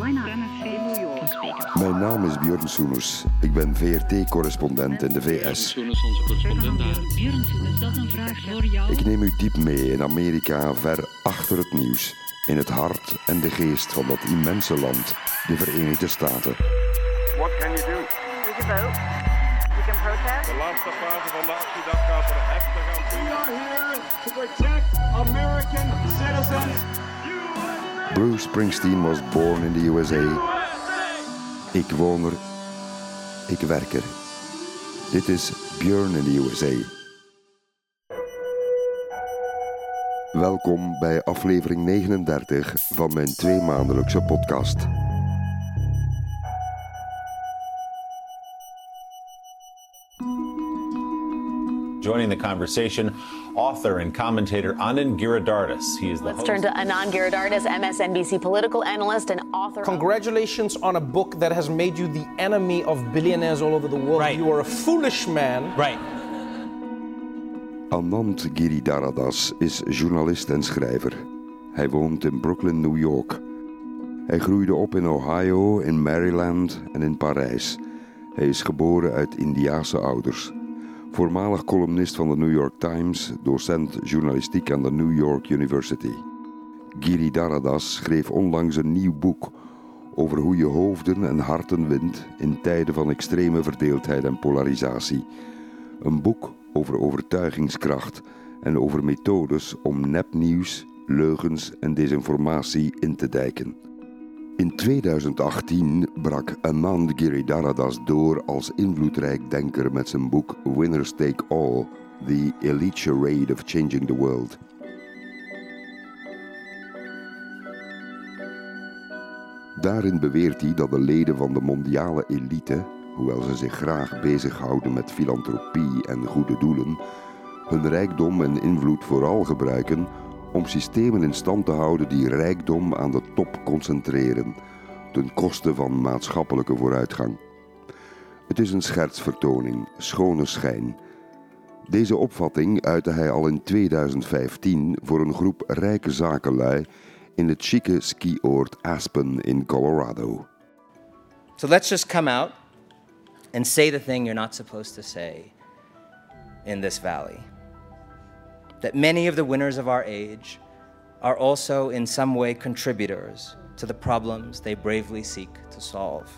Mijn naam is Björn Soeners. Ik ben VRT-correspondent in de VS. Soenes, onze correspondent daar. Björn Soeners, dat is een vraag voor jou. Ik neem u diep mee in Amerika, ver achter het nieuws. In het hart en de geest van dat immense land, de Verenigde Staten. What can you do? You can vote. You can protest. De laatste fase van de actiedag gaat er heftig aan toe. We are here to protect American citizens. Bruce Springsteen was born in the USA. Ik woon er. Ik werk er. Dit is Björn in the USA. Welkom bij aflevering 39 van mijn tweemaandelijkse podcast. Joining the conversation, author and commentator Anand Giridharadas. He is the Let's host. turn to Anand Giridharadas, MSNBC political analyst and author. Congratulations on a book that has made you the enemy of billionaires all over the world. Right. You are a foolish man. Right. Anand Giridharadas is journalist en schrijver. Hij woont in Brooklyn, New York. Hij groeide op in Ohio, in Maryland en in Parijs. Hij is geboren uit Indiase ouders. Voormalig columnist van de New York Times, docent journalistiek aan de New York University. Giridharadas schreef onlangs een nieuw boek over hoe je hoofden en harten wint in tijden van extreme verdeeldheid en polarisatie. Een boek over overtuigingskracht en over methodes om nepnieuws, leugens en desinformatie in te dijken. In 2018 brak Anand Giridharadas door als invloedrijk denker met zijn boek Winners Take All: The Elite Charade of Changing the World. Daarin beweert hij dat de leden van de mondiale elite, hoewel ze zich graag bezighouden met filantropie en goede doelen, hun rijkdom en invloed vooral gebruiken om systemen in stand te houden die rijkdom aan de top concentreren, ten koste van maatschappelijke vooruitgang. Het is een schertsvertoning, schone schijn. Deze opvatting uitte hij al in 2015 voor een groep rijke zakenlui in het chique skioord Aspen in Colorado. So let's just come out and say the thing you're not supposed to say in this valley. That many of the winners of our age are also in some way contributors to the problems they bravely seek to solve.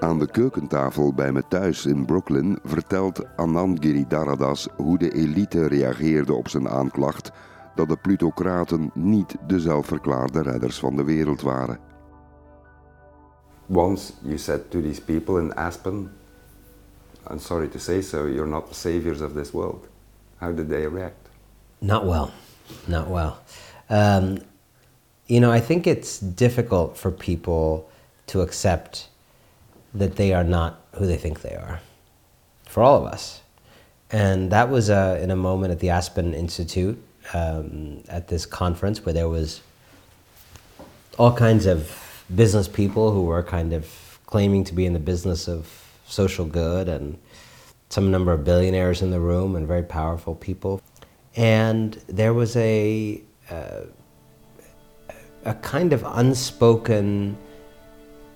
Aan de keukentafel bij me thuis in Brooklyn vertelt Anand Giridharadas hoe de elite reageerde op zijn aanklacht dat de plutocraten niet de zelfverklaarde redders van de wereld waren. Once you said to these people in Aspen, I'm sorry to say so, you're not the saviors of this world. How did they react? Not well, not well. Um, you know, I think it's difficult for people to accept that they are not who they think they are, for all of us. And that was uh, in a moment at the Aspen Institute um, at this conference where there was all kinds of business people who were kind of claiming to be in the business of social good and some number of billionaires in the room and very powerful people. And there was a, uh, a kind of unspoken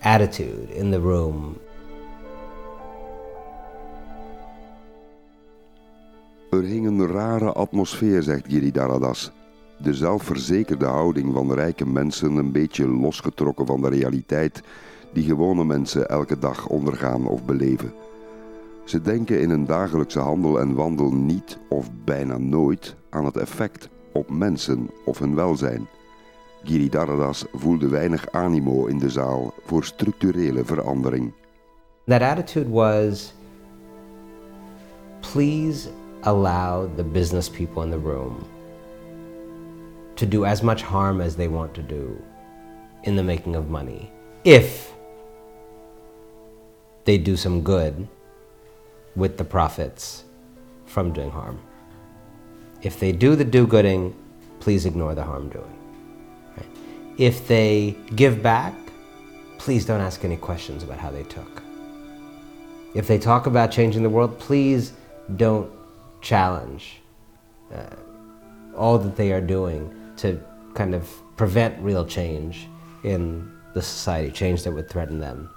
attitude in the room. Er hing een rare atmosfeer, zegt Giridharadas. De zelfverzekerde houding van rijke mensen een beetje losgetrokken van de realiteit die gewone mensen elke dag ondergaan of beleven. Ze denken in hun dagelijkse handel en wandel niet of bijna nooit aan het effect op mensen of hun welzijn. Giridharadas voelde weinig animo in de zaal voor structurele verandering. That attitude was please allow the business people in the room to do as much harm as they want to do in the making of money if they do some good with the profits from doing harm. If they do the do gooding, please ignore the harm doing. Right? If they give back, please don't ask any questions about how they took. If they talk about changing the world, please don't challenge uh, all that they are doing to kind of prevent real change in the society, change that would threaten them.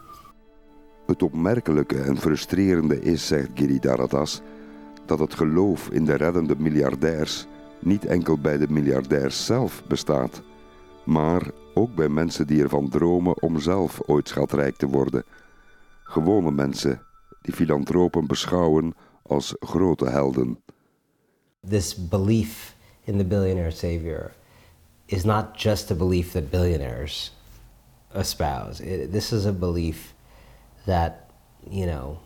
Het opmerkelijke en frustrerende is, zegt Giridharadas, dat het geloof in de reddende miljardairs niet enkel bij de miljardairs zelf bestaat, maar ook bij mensen die ervan dromen om zelf ooit schatrijk te worden. Gewone mensen die filantropen beschouwen als grote helden. This belief in the billionaire savior is not just a belief that billionaires espouse. This is a belief that, you know,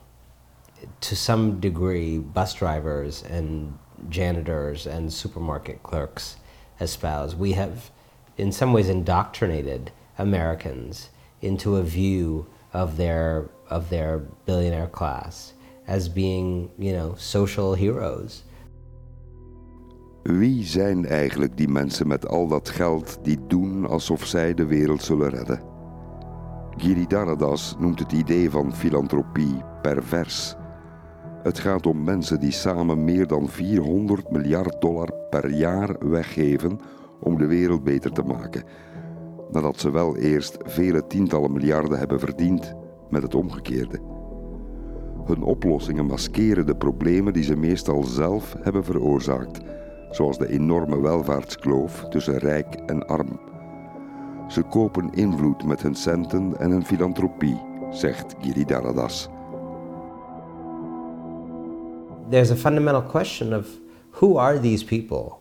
to some degree, bus drivers and janitors and supermarket clerks espouse. We have, in some ways, indoctrinated Americans into a view of their of their billionaire class as being, you know, social heroes. Wie zijn eigenlijk die mensen met al dat geld die doen alsof zij de wereld zullen redden? Giridharadas noemt het idee van filantropie pervers. Het gaat om mensen die samen meer dan 400 miljard dollar per jaar weggeven om de wereld beter te maken, nadat ze wel eerst vele tientallen miljarden hebben verdiend met het omgekeerde. Hun oplossingen maskeren de problemen die ze meestal zelf hebben veroorzaakt, zoals de enorme welvaartskloof tussen rijk en arm. Ze kopen invloed met hun centen en hun filantropie, zegt. There's a fundamental question of who are these people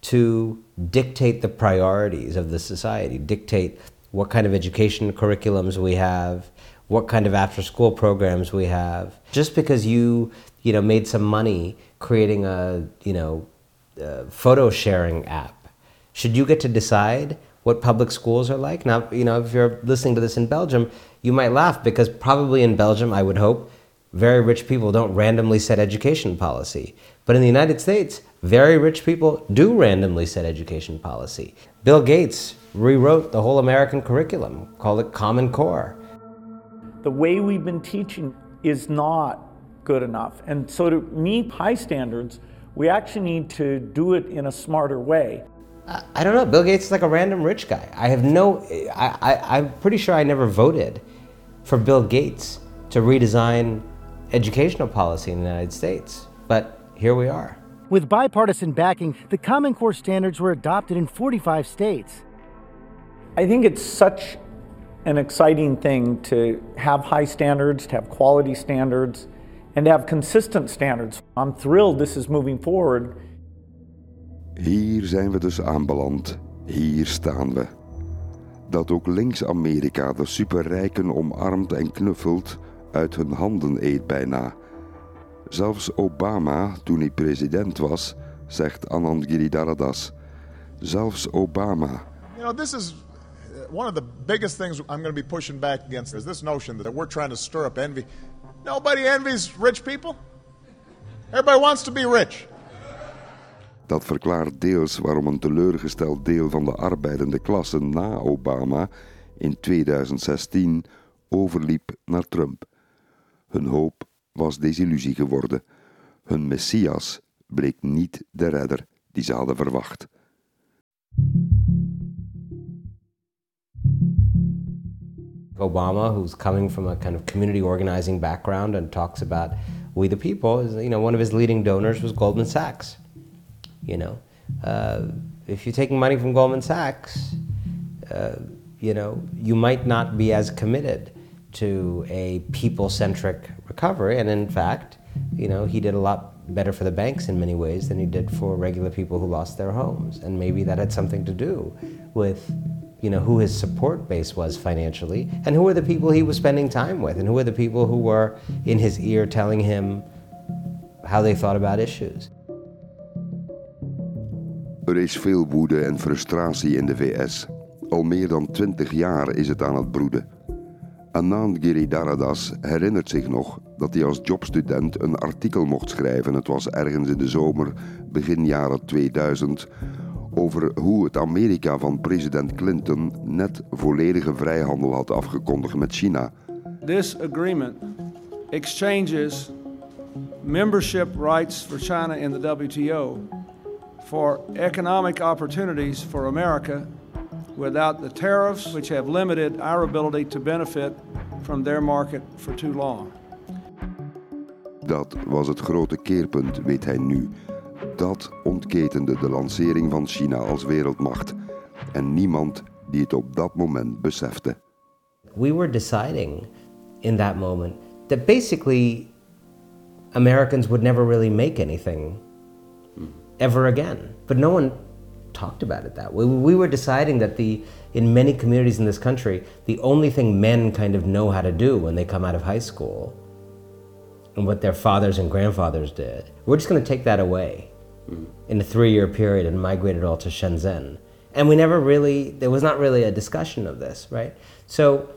to dictate the priorities of the society, dictate what kind of education curriculums we have, what kind of after school programs we have. Just because you, you know, made some money creating a, you know, a photo sharing app, should you get to decide what public schools are like? Now, you know, if you're listening to this in Belgium, you might laugh because probably in Belgium, I would hope, very rich people don't randomly set education policy. But in the United States, very rich people do randomly set education policy. Bill Gates rewrote the whole American curriculum, called it Common Core. The way we've been teaching is not good enough. And so to meet high standards, we actually need to do it in a smarter way. I don't know. Bill Gates is like a random rich guy. I have no, I, I, I'm pretty sure I never voted for Bill Gates to redesign educational policy in the United States. But here we are. With bipartisan backing, the Common Core standards were adopted in 45 states. I think it's such an exciting thing to have high standards, to have quality standards, and to have consistent standards. I'm thrilled this is moving forward. Hier zijn we dus aanbeland. Hier staan we. Dat ook links-Amerika de superrijken omarmt en knuffelt, uit hun handen eet bijna. Zelfs Obama, toen hij president was, zegt Anand Giridharadas. Zelfs Obama. You know, this is uh, one of the biggest things I'm going to be pushing back against is this notion that we're trying to stir up envy. Nobody envies rich people. Everybody wants to be rich. Dat verklaart deels waarom een teleurgesteld deel van de arbeidende klasse na Obama in 2016 overliep naar Trump. Hun hoop was desillusie geworden. Hun messias bleek niet de redder die ze hadden verwacht. Obama, who's coming from a kind of community organizing background and talks about we the people, is, you know, one of his leading donors was Goldman Sachs. You know, uh, if you're taking money from Goldman Sachs, uh, you know, you might not be as committed to a people-centric recovery. And in fact, you know, he did a lot better for the banks in many ways than he did for regular people who lost their homes. And maybe that had something to do with, you know, who his support base was financially and who were the people he was spending time with and who were the people who were in his ear telling him how they thought about issues. Er is veel woede en frustratie in de VS. Al meer dan twintig jaar is het aan het broeden. Anand Giridharadas herinnert zich nog dat hij als jobstudent een artikel mocht schrijven. Het was ergens in de zomer, begin jaren 2000, over hoe het Amerika van president Clinton net volledige vrijhandel had afgekondigd met China. This agreement exchanges membership rights for China in the WTO for economic opportunities for America without the tariffs, which have limited our ability to benefit from their market for too long. Dat was het grote keerpunt, weet hij nu. Dat ontketende de lancering van China als wereldmacht. En niemand die het op dat moment besefte. We were deciding in that moment that basically Americans would never really make anything ever again. But no one talked about it that way. We were deciding that the in many communities in this country, the only thing men kind of know how to do when they come out of high school and what their fathers and grandfathers did, we're just going to take that away hmm. in a three-year period and migrate it all to Shenzhen. And we never really, there was not really a discussion of this, right? So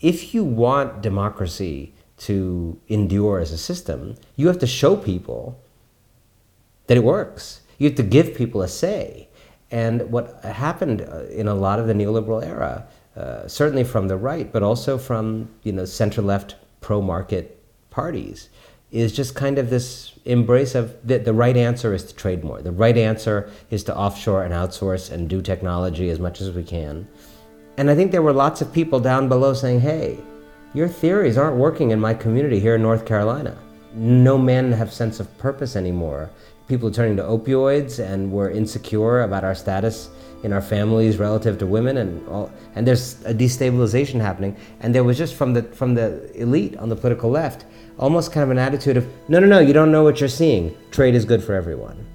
if you want democracy to endure as a system, you have to show people that it works. You have to give people a say. And what happened uh, in a lot of the neoliberal era, uh, certainly from the right, but also from you know center-left pro-market parties, is just kind of this embrace of the, the right answer is to trade more. The right answer is to offshore and outsource and do technology as much as we can. And I think there were lots of people down below saying, hey, your theories aren't working in my community here in North Carolina. No men have sense of purpose anymore. People turning to opioids and we're insecure about our status in our families relative to women and all, and there's a destabilization happening. And there was just from the from the elite on the political left, almost kind of an attitude of, no, no, no, you don't know what you're seeing. Trade is good for everyone.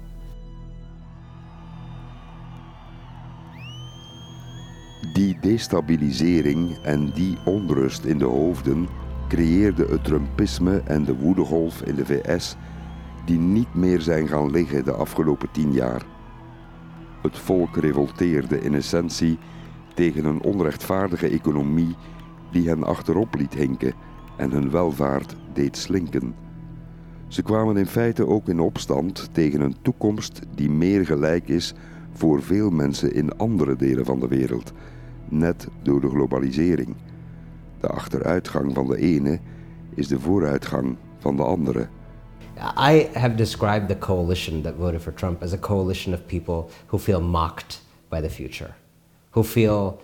Die destabilisering en die onrust in de hoofden creëerde het Trumpisme en de woedegolf in de VS die niet meer zijn gaan liggen de afgelopen tien jaar. Het volk revolteerde in essentie tegen een onrechtvaardige economie die hen achterop liet hinken en hun welvaart deed slinken. Ze kwamen in feite ook in opstand tegen een toekomst die meer gelijk is voor veel mensen in andere delen van de wereld, net door de globalisering. De achteruitgang van de ene is de vooruitgang van de andere. I have described the coalition that voted for Trump as a coalition of people who feel mocked by the future, who feel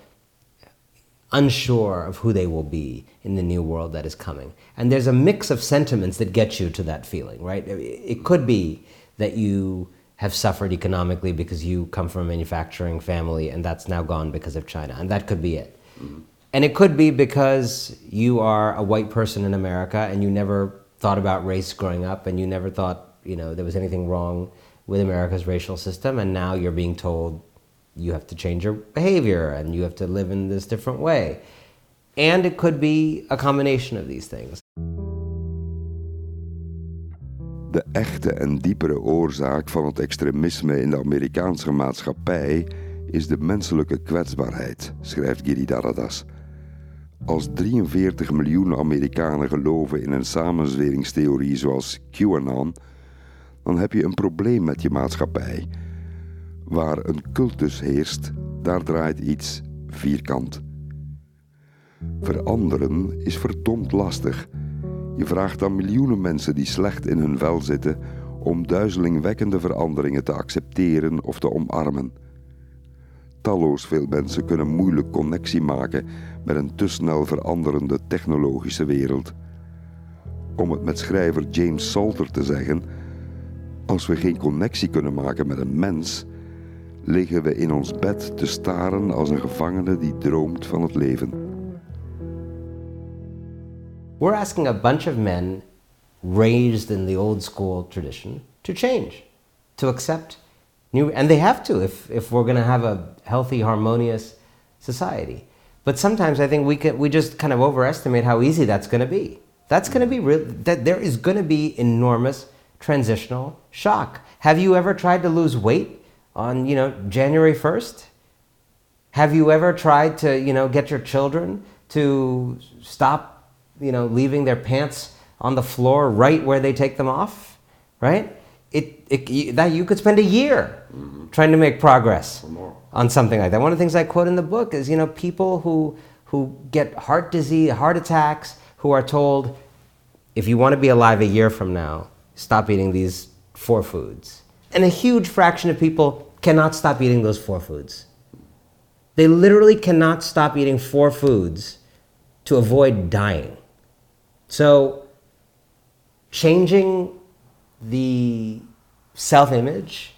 unsure of who they will be in the new world that is coming. And there's a mix of sentiments that get you to that feeling, right? It could be that you have suffered economically because you come from a manufacturing family and that's now gone because of China, and that could be it. Mm-hmm. And it could be because you are a white person in America and you never thought about race growing up and you never thought, you know, there was anything wrong with America's racial system and now you're being told you have to change your behavior and you have to live in this different way. And it could be a combination of these things. De echte en diepere oorzaak van het extremisme in de Amerikaanse maatschappij is de menselijke kwetsbaarheid, schrijft Giridharadas. Als 43 miljoen Amerikanen geloven in een samenzweringstheorie zoals QAnon, dan heb je een probleem met je maatschappij. Waar een cultus heerst, daar draait iets vierkant. Veranderen is verdomd lastig. Je vraagt aan miljoenen mensen die slecht in hun vel zitten om duizelingwekkende veranderingen te accepteren of te omarmen. Talloos veel mensen kunnen moeilijk connectie maken met een te snel veranderende technologische wereld. Om het met schrijver James Salter te zeggen: Als we geen connectie kunnen maken met een mens, liggen we in ons bed te staren als een gevangene die droomt van het leven. We're asking a bunch of men raised in the old school tradition to change, to accept new, and they have to if, if we're going to have a healthy, harmonious society. But sometimes I think we, can, we just kind of overestimate how easy that's going to be. That's going to be real, that there is going to be enormous transitional shock. Have you ever tried to lose weight on, you know, January 1st? Have you ever tried to, you know, get your children to stop you know, leaving their pants on the floor right where they take them off, right? It, it that you could spend a year mm-hmm. trying to make progress on something like that. One of the things I quote in the book is, you know, people who who get heart disease, heart attacks, who are told, if you want to be alive a year from now, stop eating these four foods. And a huge fraction of people cannot stop eating those four foods. They literally cannot stop eating four foods to avoid dying. So, changing the self image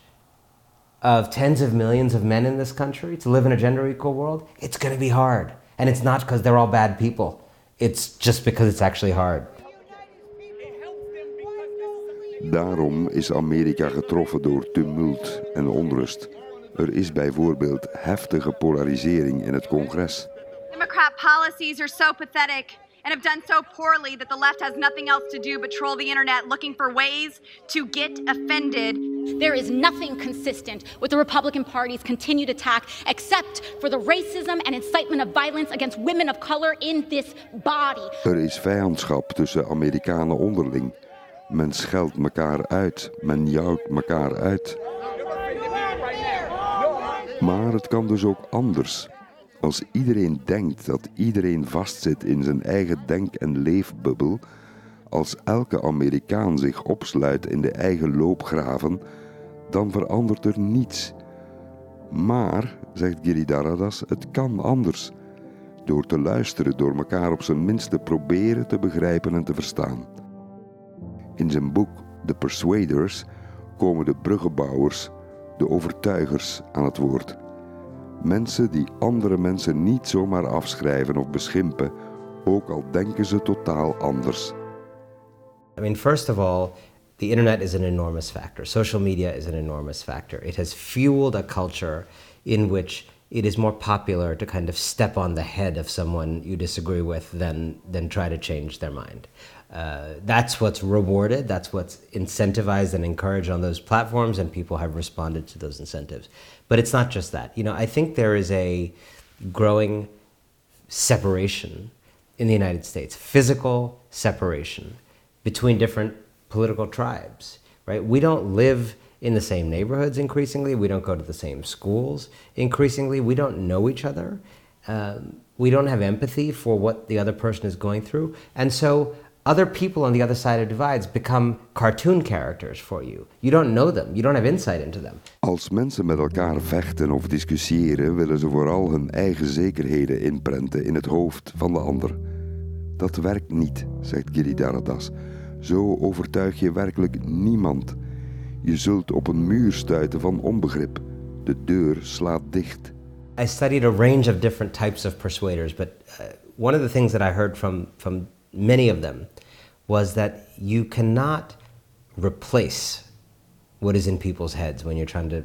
of tens of millions of men in this country to live in a gender equal world, it's going to be hard. And it's not because they're all bad people, it's just because it's actually hard. Daarom is Amerika getroffen door tumult en onrust. Er is bijvoorbeeld heftige polarisering in het congres. Democrat policies are so pathetic and have done so poorly that the left has nothing else to do but troll the internet looking for ways to get offended. There is nothing consistent with the Republican Party's continued attack except for the racism and incitement of violence against women of color in this body. Er is vijandschap tussen Amerikanen onderling. Men scheldt elkaar uit, men jouwt elkaar uit. Maar het kan dus ook anders. Als iedereen denkt dat iedereen vastzit in zijn eigen denk- en leefbubbel, als elke Amerikaan zich opsluit in de eigen loopgraven, dan verandert er niets. Maar, zegt Giridharadas, het kan anders. Door te luisteren, door elkaar op zijn minst te proberen te begrijpen en te verstaan. In zijn boek The Persuaders komen de bruggenbouwers, de overtuigers aan het woord. Mensen die andere mensen niet zomaar afschrijven of beschimpen, ook al denken ze totaal anders. I mean, first of all, the internet is an enormous factor. Social media is an enormous factor. It has fueled a culture in which it is more popular to kind of step on the head of someone you disagree with than, than try to change their mind. Uh, that's what's rewarded, that's what's incentivized and encouraged on those platforms, and people have responded to those incentives. But it's not just that. You know, I think there is a growing separation in the United States, physical separation between different political tribes, right? We don't live in the same neighborhoods increasingly. We don't go to the same schools increasingly. We don't know each other. Um, we don't have empathy for what the other person is going through. And so other people on the other side of divides become cartoon characters for you. You don't know them. You don't have insight into them. Als mensen met elkaar vechten of discussiëren, willen ze vooral hun eigen zekerheden inprenten in het hoofd van de ander. Dat werkt niet, zegt Giridharadas. Zo overtuig je werkelijk niemand. Je zult op een muur stuiten van onbegrip. De deur slaat dicht. I studied a range of different types of persuaders, but uh, one of the things that I heard from, from many of them was that you cannot replace what is in people's heads when you're trying to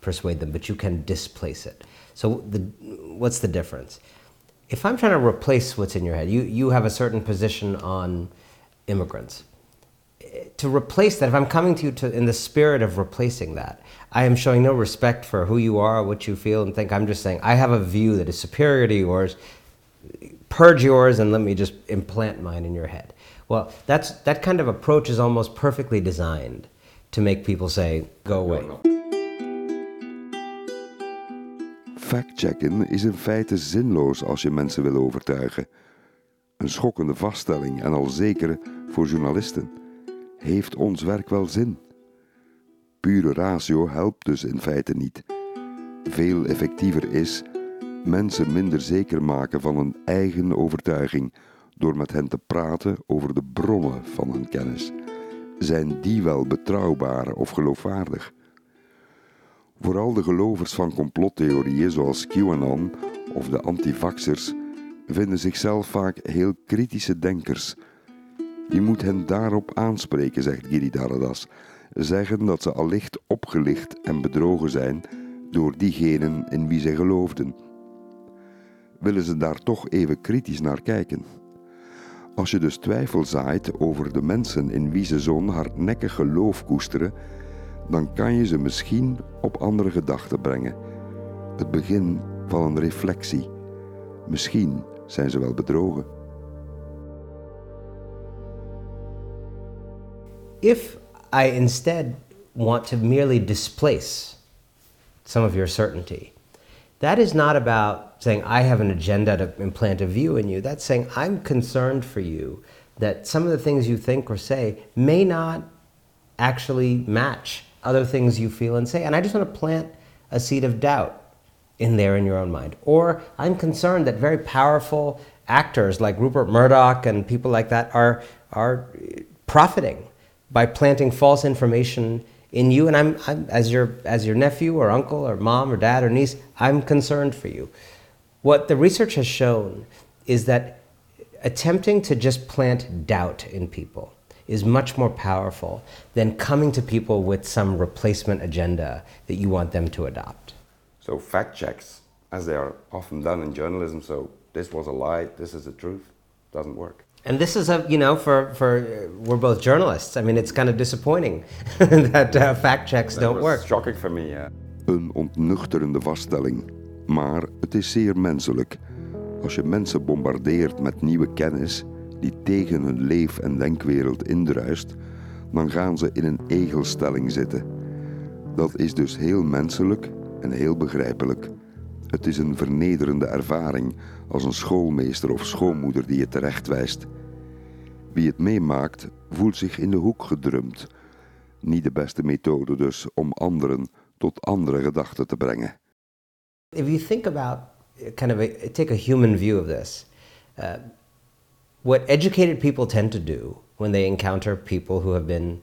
persuade them, but you can displace it. So, the, what's the difference? If I'm trying to replace what's in your head, you, you have a certain position on immigrants. To replace that, if I'm coming to you to, in the spirit of replacing that, I am showing no respect for who you are, what you feel and think. I'm just saying, I have a view that is superior to yours. Purge yours and let me just implant mine in your head. Well, that's, that kind of approach is almost perfectly designed to make people say, go away. Factchecken is in feite zinloos als je mensen wil overtuigen. Een schokkende vaststelling en al zeker voor journalisten. Heeft ons werk wel zin? Pure ratio helpt dus in feite niet. Veel effectiever is mensen minder zeker maken van hun eigen overtuiging door met hen te praten over de bronnen van hun kennis. Zijn die wel betrouwbaar of geloofwaardig? Vooral de gelovers van complottheorieën zoals QAnon of de antivaxers vinden zichzelf vaak heel kritische denkers. Je moet hen daarop aanspreken, zegt Giridharadas. Zeggen dat ze allicht opgelicht en bedrogen zijn door diegenen in wie zij geloofden. Willen ze daar toch even kritisch naar kijken? Als je dus twijfel zaait over de mensen in wie ze zo'n hardnekkig geloof koesteren, dan kan je ze misschien op andere gedachten brengen. Het begin van een reflectie. Misschien zijn ze wel bedrogen. If I instead want to merely displace some of your certainty, that is not about saying, I have an agenda to implant a view in you. That's saying, I'm concerned for you that some of the things you think or say may not actually match other things you feel and say. And I just want to plant a seed of doubt in there in your own mind. Or I'm concerned that very powerful actors like Rupert Murdoch and people like that are, are profiting by planting false information in you. And I'm, I'm, as, your, as your nephew or uncle or mom or dad or niece, I'm concerned for you. What the research has shown is that attempting to just plant doubt in people is much more powerful than coming to people with some replacement agenda that you want them to adopt. So fact checks, as they are often done in journalism, so this was a lie, this is the truth, doesn't work. And this is a, you know, for, for we're both journalists. I mean, it's kind of disappointing that uh, fact checks That don't was work. shocking for me, yeah. Een ontnuchterende vaststelling. Maar het is zeer menselijk. Als je mensen bombardeert met nieuwe kennis die tegen hun leef- en denkwereld indruist, dan gaan ze in een egelstelling zitten. Dat is dus heel menselijk en heel begrijpelijk. Het is een vernederende ervaring als een schoolmeester of schoonmoeder die je terechtwijst. Wie het meemaakt, voelt zich in de hoek gedrumd. Niet de beste methode dus om anderen tot andere gedachten te brengen. If you think about kind of a, take a human view of this, uh, what educated people tend to do when they encounter people who have been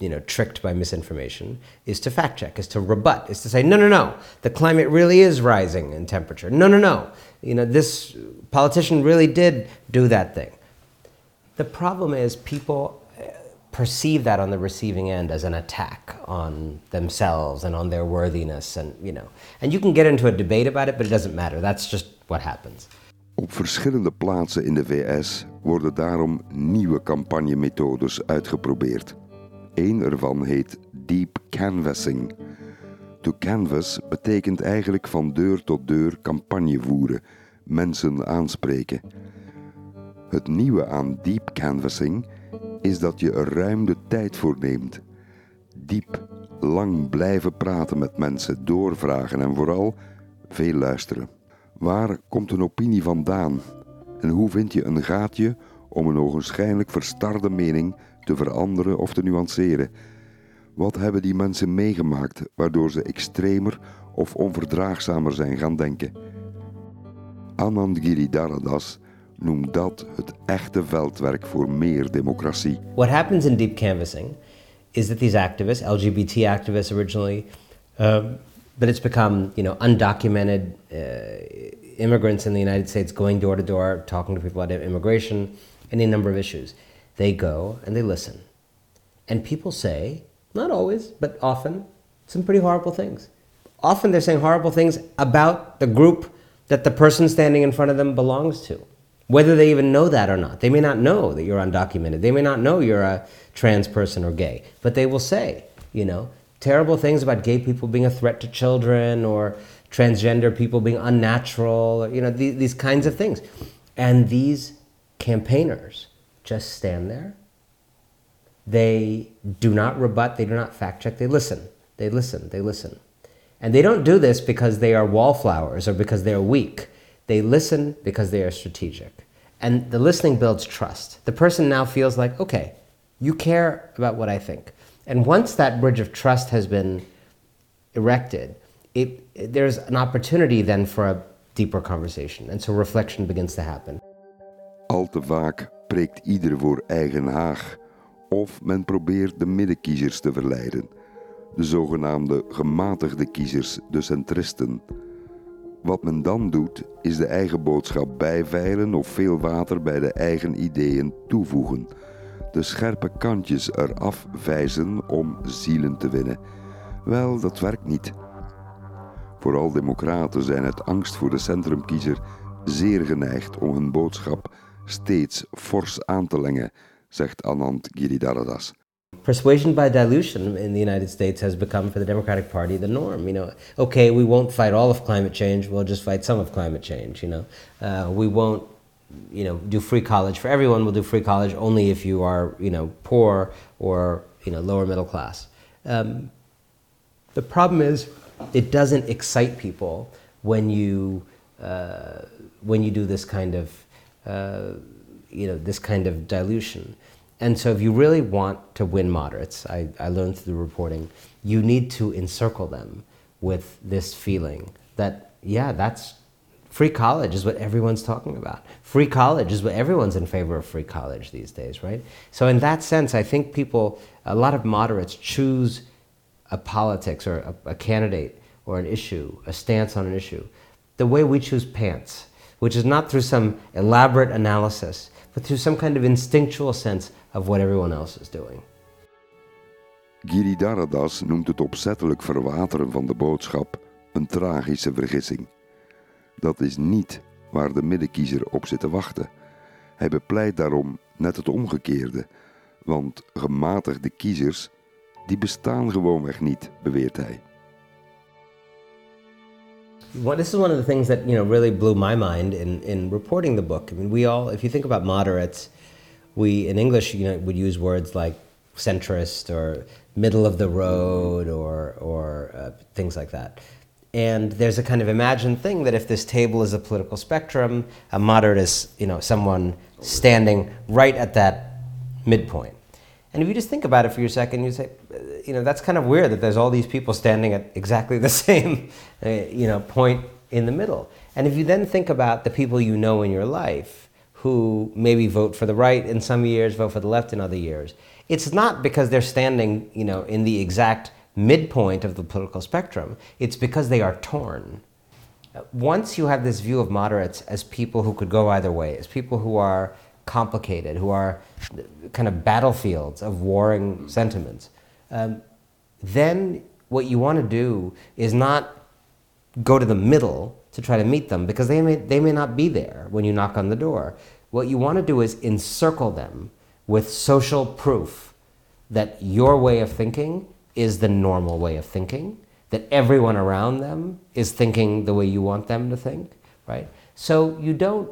you know, tricked by misinformation is to fact check, is to rebut, is to say, no, no, no, the climate really is rising in temperature. No, no, no, you know, this politician really did do that thing. The problem is people uh, perceive that on the receiving end as an attack on themselves and on their worthiness and, you know, and you can get into a debate about it, but it doesn't matter. That's just what happens. Op verschillende plaatsen in de VS worden daarom nieuwe campagnemethodes uitgeprobeerd. Eén ervan heet deep canvassing. To canvass betekent eigenlijk van deur tot deur campagne voeren, mensen aanspreken. Het nieuwe aan deep canvassing is dat je er ruim de tijd voor neemt. Diep, lang blijven praten met mensen, doorvragen en vooral veel luisteren. Waar komt een opinie vandaan? En hoe vind je een gaatje om een ogenschijnlijk verstarde mening te veranderen of te nuanceren? Wat hebben die mensen meegemaakt waardoor ze extremer of onverdraagzamer zijn gaan denken? Anand Giridharadas noemt dat het echte veldwerk voor meer democratie. What happens in deep canvassing is that these activists, LGBT activists originally, um, but it's become you know undocumented uh, immigrants in the United States going door to door talking to people about immigration, any number of issues. They go and they listen, and people say, not always, but often, some pretty horrible things. Often they're saying horrible things about the group that the person standing in front of them belongs to whether they even know that or not. They may not know that you're undocumented. They may not know you're a trans person or gay, but they will say, you know, terrible things about gay people being a threat to children or transgender people being unnatural, you know, these, these kinds of things. And these campaigners just stand there. They do not rebut, they do not fact check, they listen. They listen, they listen. And they don't do this because they are wallflowers or because they're weak. They listen because they are strategic. And the listening builds trust. The person now feels like, okay, you care about what I think. And once that bridge of trust has been erected, it, it, there's an opportunity then for a deeper conversation. And so reflection begins to happen. Al te vaak preekt ieder voor eigen haag. Of men probeert de middenkiezers te verleiden. De zogenaamde gematigde kiezers, de centristen. Wat men dan doet, is de eigen boodschap bijveilen of veel water bij de eigen ideeën toevoegen. De scherpe kantjes eraf vijzen om zielen te winnen. Wel, dat werkt niet. Vooral democraten zijn uit angst voor de centrumkiezer zeer geneigd om hun boodschap steeds fors aan te lengen, zegt Anand Giridharadas. Persuasion by dilution in the United States has become for the Democratic Party the norm. You know, okay, we won't fight all of climate change; we'll just fight some of climate change. You know, uh, we won't, you know, do free college for everyone. We'll do free college only if you are, you know, poor or you know lower middle class. Um, the problem is, it doesn't excite people when you uh, when you do this kind of uh, you know this kind of dilution. And so, if you really want to win moderates, I, I learned through the reporting, you need to encircle them with this feeling that, yeah, that's free college is what everyone's talking about. Free college is what everyone's in favor of free college these days, right? So, in that sense, I think people, a lot of moderates choose a politics or a, a candidate or an issue, a stance on an issue, the way we choose pants, which is not through some elaborate analysis, but through some kind of instinctual sense of what everyone else is doing. Giridharadas noemt het opzettelijk verwateren van de boodschap een tragische vergissing. Dat is niet waar de middenkiezer op zit te wachten. Hij bepleit daarom net het omgekeerde, want gematigde kiezers, die bestaan gewoonweg niet, beweert hij. Well, this is one of the things that you know really blew my mind in, in reporting the book. I mean, we all, if you think about moderates, we in English, you know, would use words like centrist or middle of the road or or uh, things like that. And there's a kind of imagined thing that if this table is a political spectrum, a moderate is you know someone standing right at that midpoint. And if you just think about it for a second, you say, you know, that's kind of weird that there's all these people standing at exactly the same, uh, you know, point in the middle. And if you then think about the people you know in your life who maybe vote for the right in some years, vote for the left in other years, it's not because they're standing, you know, in the exact midpoint of the political spectrum. It's because they are torn. Once you have this view of moderates as people who could go either way, as people who are complicated, who are kind of battlefields of warring sentiments, um, then what you want to do is not go to the middle to try to meet them because they may, they may not be there when you knock on the door. What you want to do is encircle them with social proof that your way of thinking is the normal way of thinking, that everyone around them is thinking the way you want them to think, right? So you don't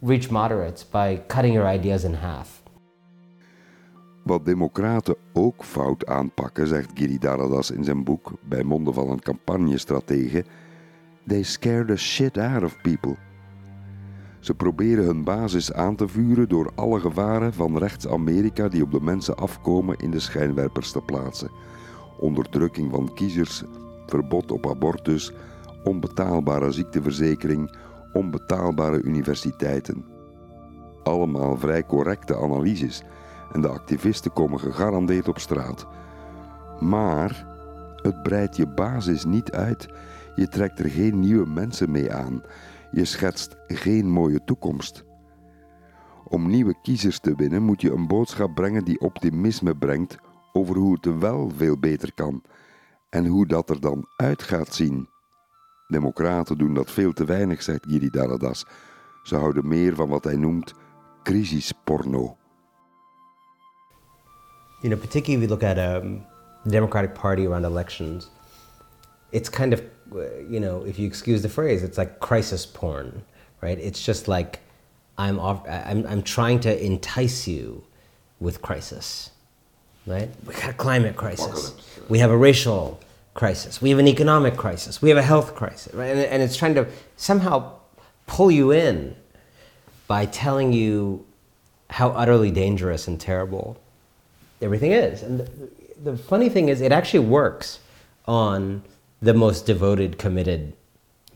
reach moderates by cutting your ideas in half. Wat democraten ook fout aanpakken, zegt Giridharadas in zijn boek bij monden van een campagnestratege, they scare the shit out of people. Ze proberen hun basis aan te vuren door alle gevaren van rechts-Amerika die op de mensen afkomen in de schijnwerpers te plaatsen. Onderdrukking van kiezers, verbod op abortus, onbetaalbare ziekteverzekering, onbetaalbare universiteiten. Allemaal vrij correcte analyses en de activisten komen gegarandeerd op straat. Maar het breidt je basis niet uit. Je trekt er geen nieuwe mensen mee aan. Je schetst geen mooie toekomst. Om nieuwe kiezers te winnen moet je een boodschap brengen die optimisme brengt over hoe het wel veel beter kan en hoe dat er dan uit gaat zien. Democraten doen dat veel te weinig, zegt Giridharadas. Ze houden meer van wat hij noemt crisisporno. You know, particularly if you look at um, the Democratic Party around elections, it's kind of, uh, you know, if you excuse the phrase, it's like crisis porn, right? It's just like I'm, off, I'm, I'm trying to entice you with crisis, right? We got a climate crisis. We have a racial crisis. We have an economic crisis. We have a health crisis, right? And, and it's trying to somehow pull you in by telling you how utterly dangerous and terrible everything is. And the, the funny thing is, it actually works on the most devoted, committed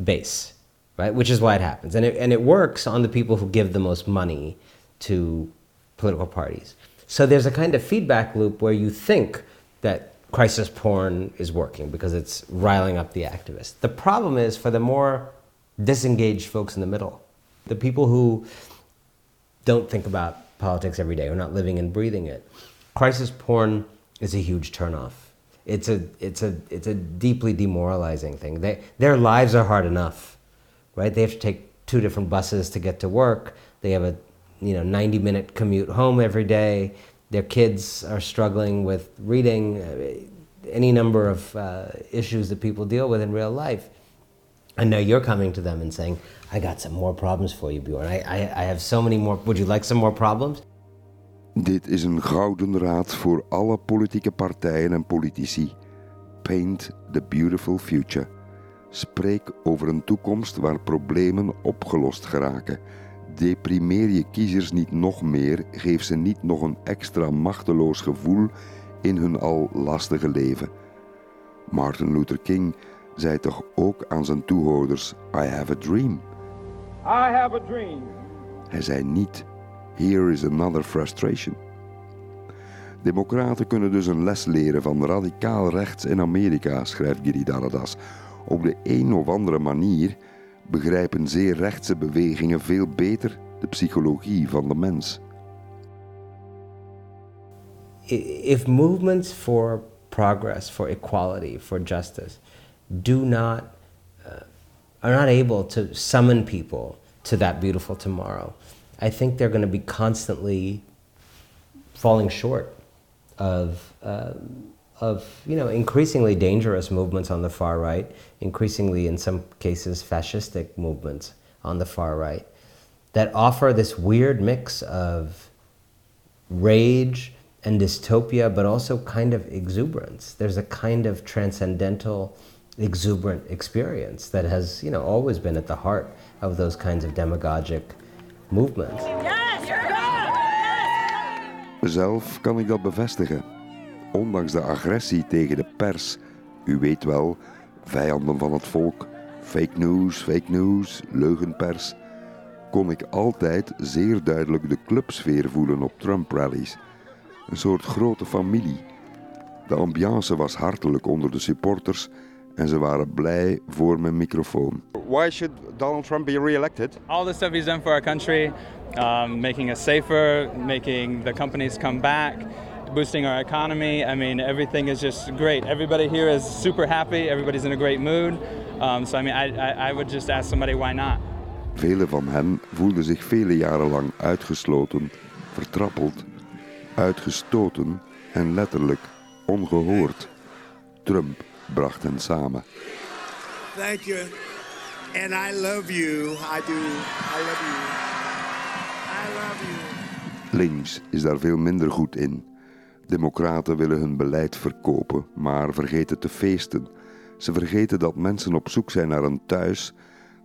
base, right? Which is why it happens. And it, and it works on the people who give the most money to political parties. So there's a kind of feedback loop where you think that crisis porn is working because it's riling up the activists. The problem is for the more disengaged folks in the middle, the people who don't think about politics every day, who are not living and breathing it, crisis porn is a huge turnoff. It's a, it's a, it's a deeply demoralizing thing. They, their lives are hard enough, right? They have to take two different buses to get to work. They have a you know 90 minute commute home every day their kids are struggling with reading, uh, any number of uh, issues that people deal with in real life. And now you're coming to them and saying, I got some more problems for you, Bjorn. I, I, I have so many more. Would you like some more problems? Dit is een gouden raad voor alle politieke partijen en politici. Paint the beautiful future. Spreek over een toekomst waar problemen opgelost geraken Deprimeer je kiezers niet nog meer, geef ze niet nog een extra machteloos gevoel in hun al lastige leven. Martin Luther King zei toch ook aan zijn toehoorders: I have a dream. I have a dream. Hij zei niet: Here is another frustration. Democraten kunnen dus een les leren van radicaal rechts in Amerika, schrijft Giridharadas. Op de een of andere manier begrijpen zeer rechtse bewegingen veel beter de psychologie van de mens. If movements for progress, for equality, for justice, do not uh, are not able to summon people to that beautiful tomorrow, I think they're going to be constantly falling short of. Uh, of you know increasingly dangerous movements on the far right, increasingly in some cases fascistic movements on the far right, that offer this weird mix of rage and dystopia, but also kind of exuberance. There's a kind of transcendental, exuberant experience that has you know always been at the heart of those kinds of demagogic movements. Zelf kan ik dat bevestigen. Ondanks de agressie tegen de pers, u weet wel, vijanden van het volk, fake news, fake news, leugenpers, kon ik altijd zeer duidelijk de clubsfeer voelen op Trump-rallies. Een soort grote familie. De ambiance was hartelijk onder de supporters en ze waren blij voor mijn microfoon. Why should Donald Trump be re-elected? All the stuff he's done for our country, um, making us safer, making the companies come back. Boosting our economy. I mean, everything is just great. Everybody here is super happy. Everybody's in a great mood. Um, so I mean, I, I, I would just ask somebody why not. Velen van hen voelden zich vele jaren lang uitgesloten, vertrappeld, uitgestoten en letterlijk ongehoord. Trump bracht hen samen. Thank you. And I love you. I do. I love you. I love you. Links is daar veel minder goed in. Democraten willen hun beleid verkopen, maar vergeten te feesten. Ze vergeten dat mensen op zoek zijn naar een thuis,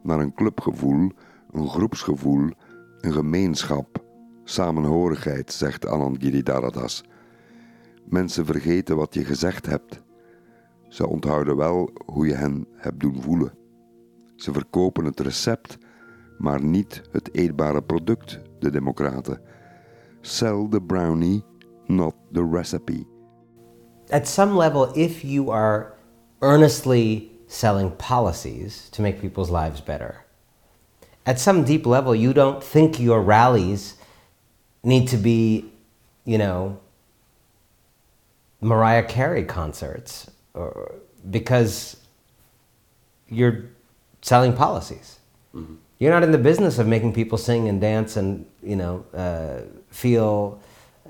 naar een clubgevoel, een groepsgevoel, een gemeenschap, samenhorigheid, zegt Anand Giridharadas. Mensen vergeten wat je gezegd hebt. Ze onthouden wel hoe je hen hebt doen voelen. Ze verkopen het recept, maar niet het eetbare product, de democraten. Sell the brownie not the recipe. At some level, if you are earnestly selling policies to make people's lives better, at some deep level, you don't think your rallies need to be, you know, Mariah Carey concerts or, because you're selling policies. Mm-hmm. You're not in the business of making people sing and dance and, you know, uh, feel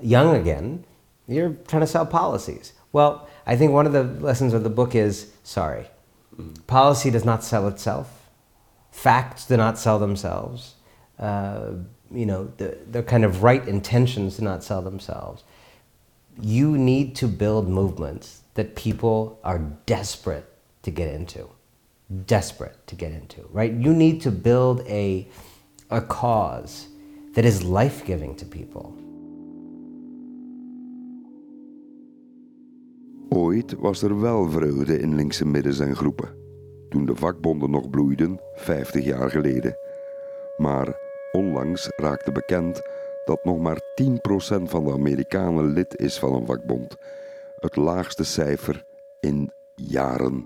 young again, you're trying to sell policies. Well, I think one of the lessons of the book is sorry, policy does not sell itself, facts do not sell themselves. Uh, you know, the, the kind of right intentions do not sell themselves. You need to build movements that people are desperate to get into. Desperate to get into, right? You need to build a, a cause that is life giving to people. Ooit was er wel vreugde in linkse middens en groepen, toen de vakbonden nog bloeiden, 50 jaar geleden. Maar onlangs raakte bekend dat nog maar 10% van de Amerikanen lid is van een vakbond, het laagste cijfer in jaren.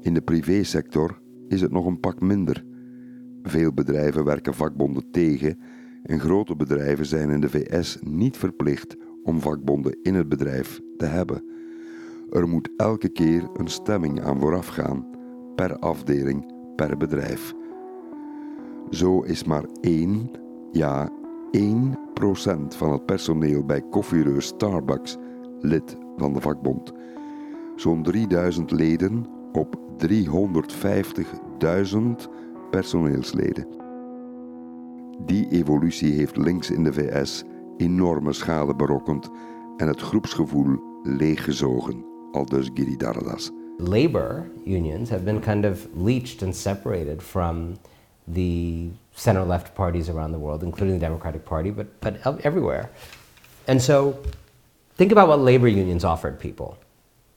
In de privésector is het nog een pak minder. Veel bedrijven werken vakbonden tegen en grote bedrijven zijn in de VS niet verplicht om vakbonden in het bedrijf te hebben. Er moet elke keer een stemming aan vooraf gaan, per afdeling, per bedrijf. Zo is maar één, ja, 1% van het personeel bij koffiereus Starbucks lid van de vakbond. Zo'n 3000 leden op 350.000 personeelsleden. Die evolutie heeft links in de VS enorme schade berokkend en het groepsgevoel leeggezogen. Aldus Giridharadas. Labor unions have been kind of leached and separated from the center left parties around the world, including the Democratic Party, but, but everywhere. And so think about what labor unions offered people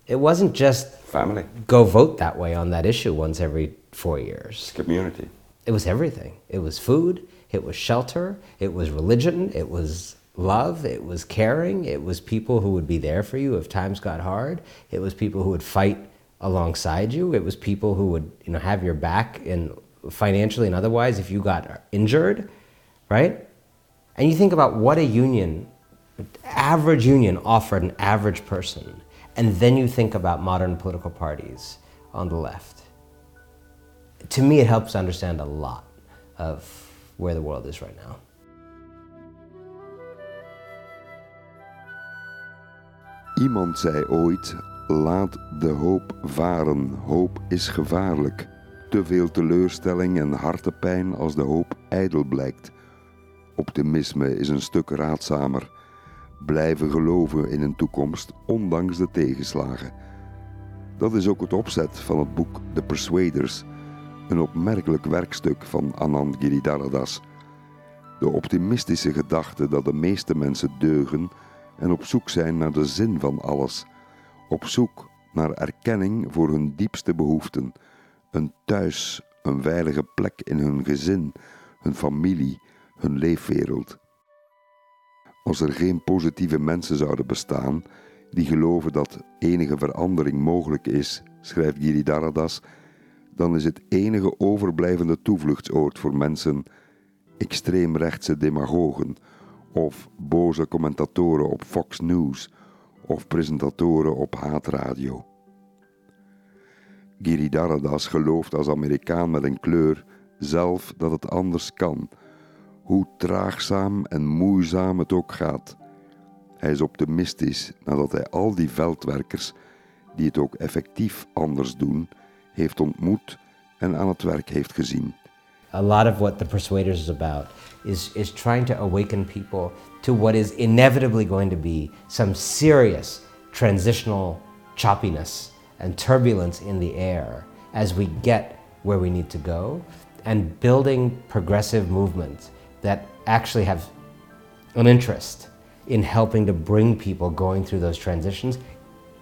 It wasn't just family. Go vote that way on that issue once every four years. Community. It was everything. It was food. It was shelter. It was religion. It was love. It was caring. It was people who would be there for you if times got hard. It was people who would fight alongside you. It was people who would you know have your back in financially and otherwise if you got injured, right? And you think about what a union, average union offered an average person, and then you think about modern political parties on the left. To me, it helps understand a lot of where the world is right now. Iemand zei ooit: laat de hoop varen. Hoop is gevaarlijk. Te veel teleurstelling en hartepijn als de hoop ijdel blijkt. Optimisme is een stuk raadzamer. Blijven geloven in een toekomst, ondanks de tegenslagen. Dat is ook het opzet van het boek The Persuaders, een opmerkelijk werkstuk van Anand Giridharadas. De optimistische gedachte dat de meeste mensen deugen en op zoek zijn naar de zin van alles, op zoek naar erkenning voor hun diepste behoeften, een thuis, een veilige plek in hun gezin, hun familie, hun leefwereld. Als er geen positieve mensen zouden bestaan die geloven dat enige verandering mogelijk is, schrijft Giridharadas, dan is het enige overblijvende toevluchtsoord voor mensen extreemrechtse demagogen of boze commentatoren op Fox News of presentatoren op haatradio. Giridharadas gelooft als Amerikaan met een kleur zelf dat het anders kan, hoe traagzaam en moeizaam het ook gaat. Hij is optimistisch nadat hij al die veldwerkers, die het ook effectief anders doen, heeft ontmoet en aan het werk heeft gezien. A lot of what the Persuaders is about is, is trying to awaken people to what is inevitably going to be some serious transitional choppiness and turbulence in the air as we get where we need to go, and building progressive movements that actually have an interest in helping to bring people going through those transitions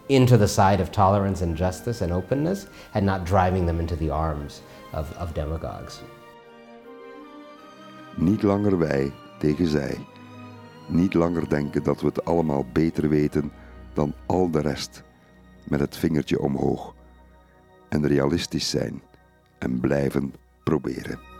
into the side of tolerance and justice and openness and not driving them into the arms of, of demagogues. Niet langer wij tegen zij. Niet langer denken dat we het allemaal beter weten dan al de rest. Met het vingertje omhoog. En realistisch zijn en blijven proberen.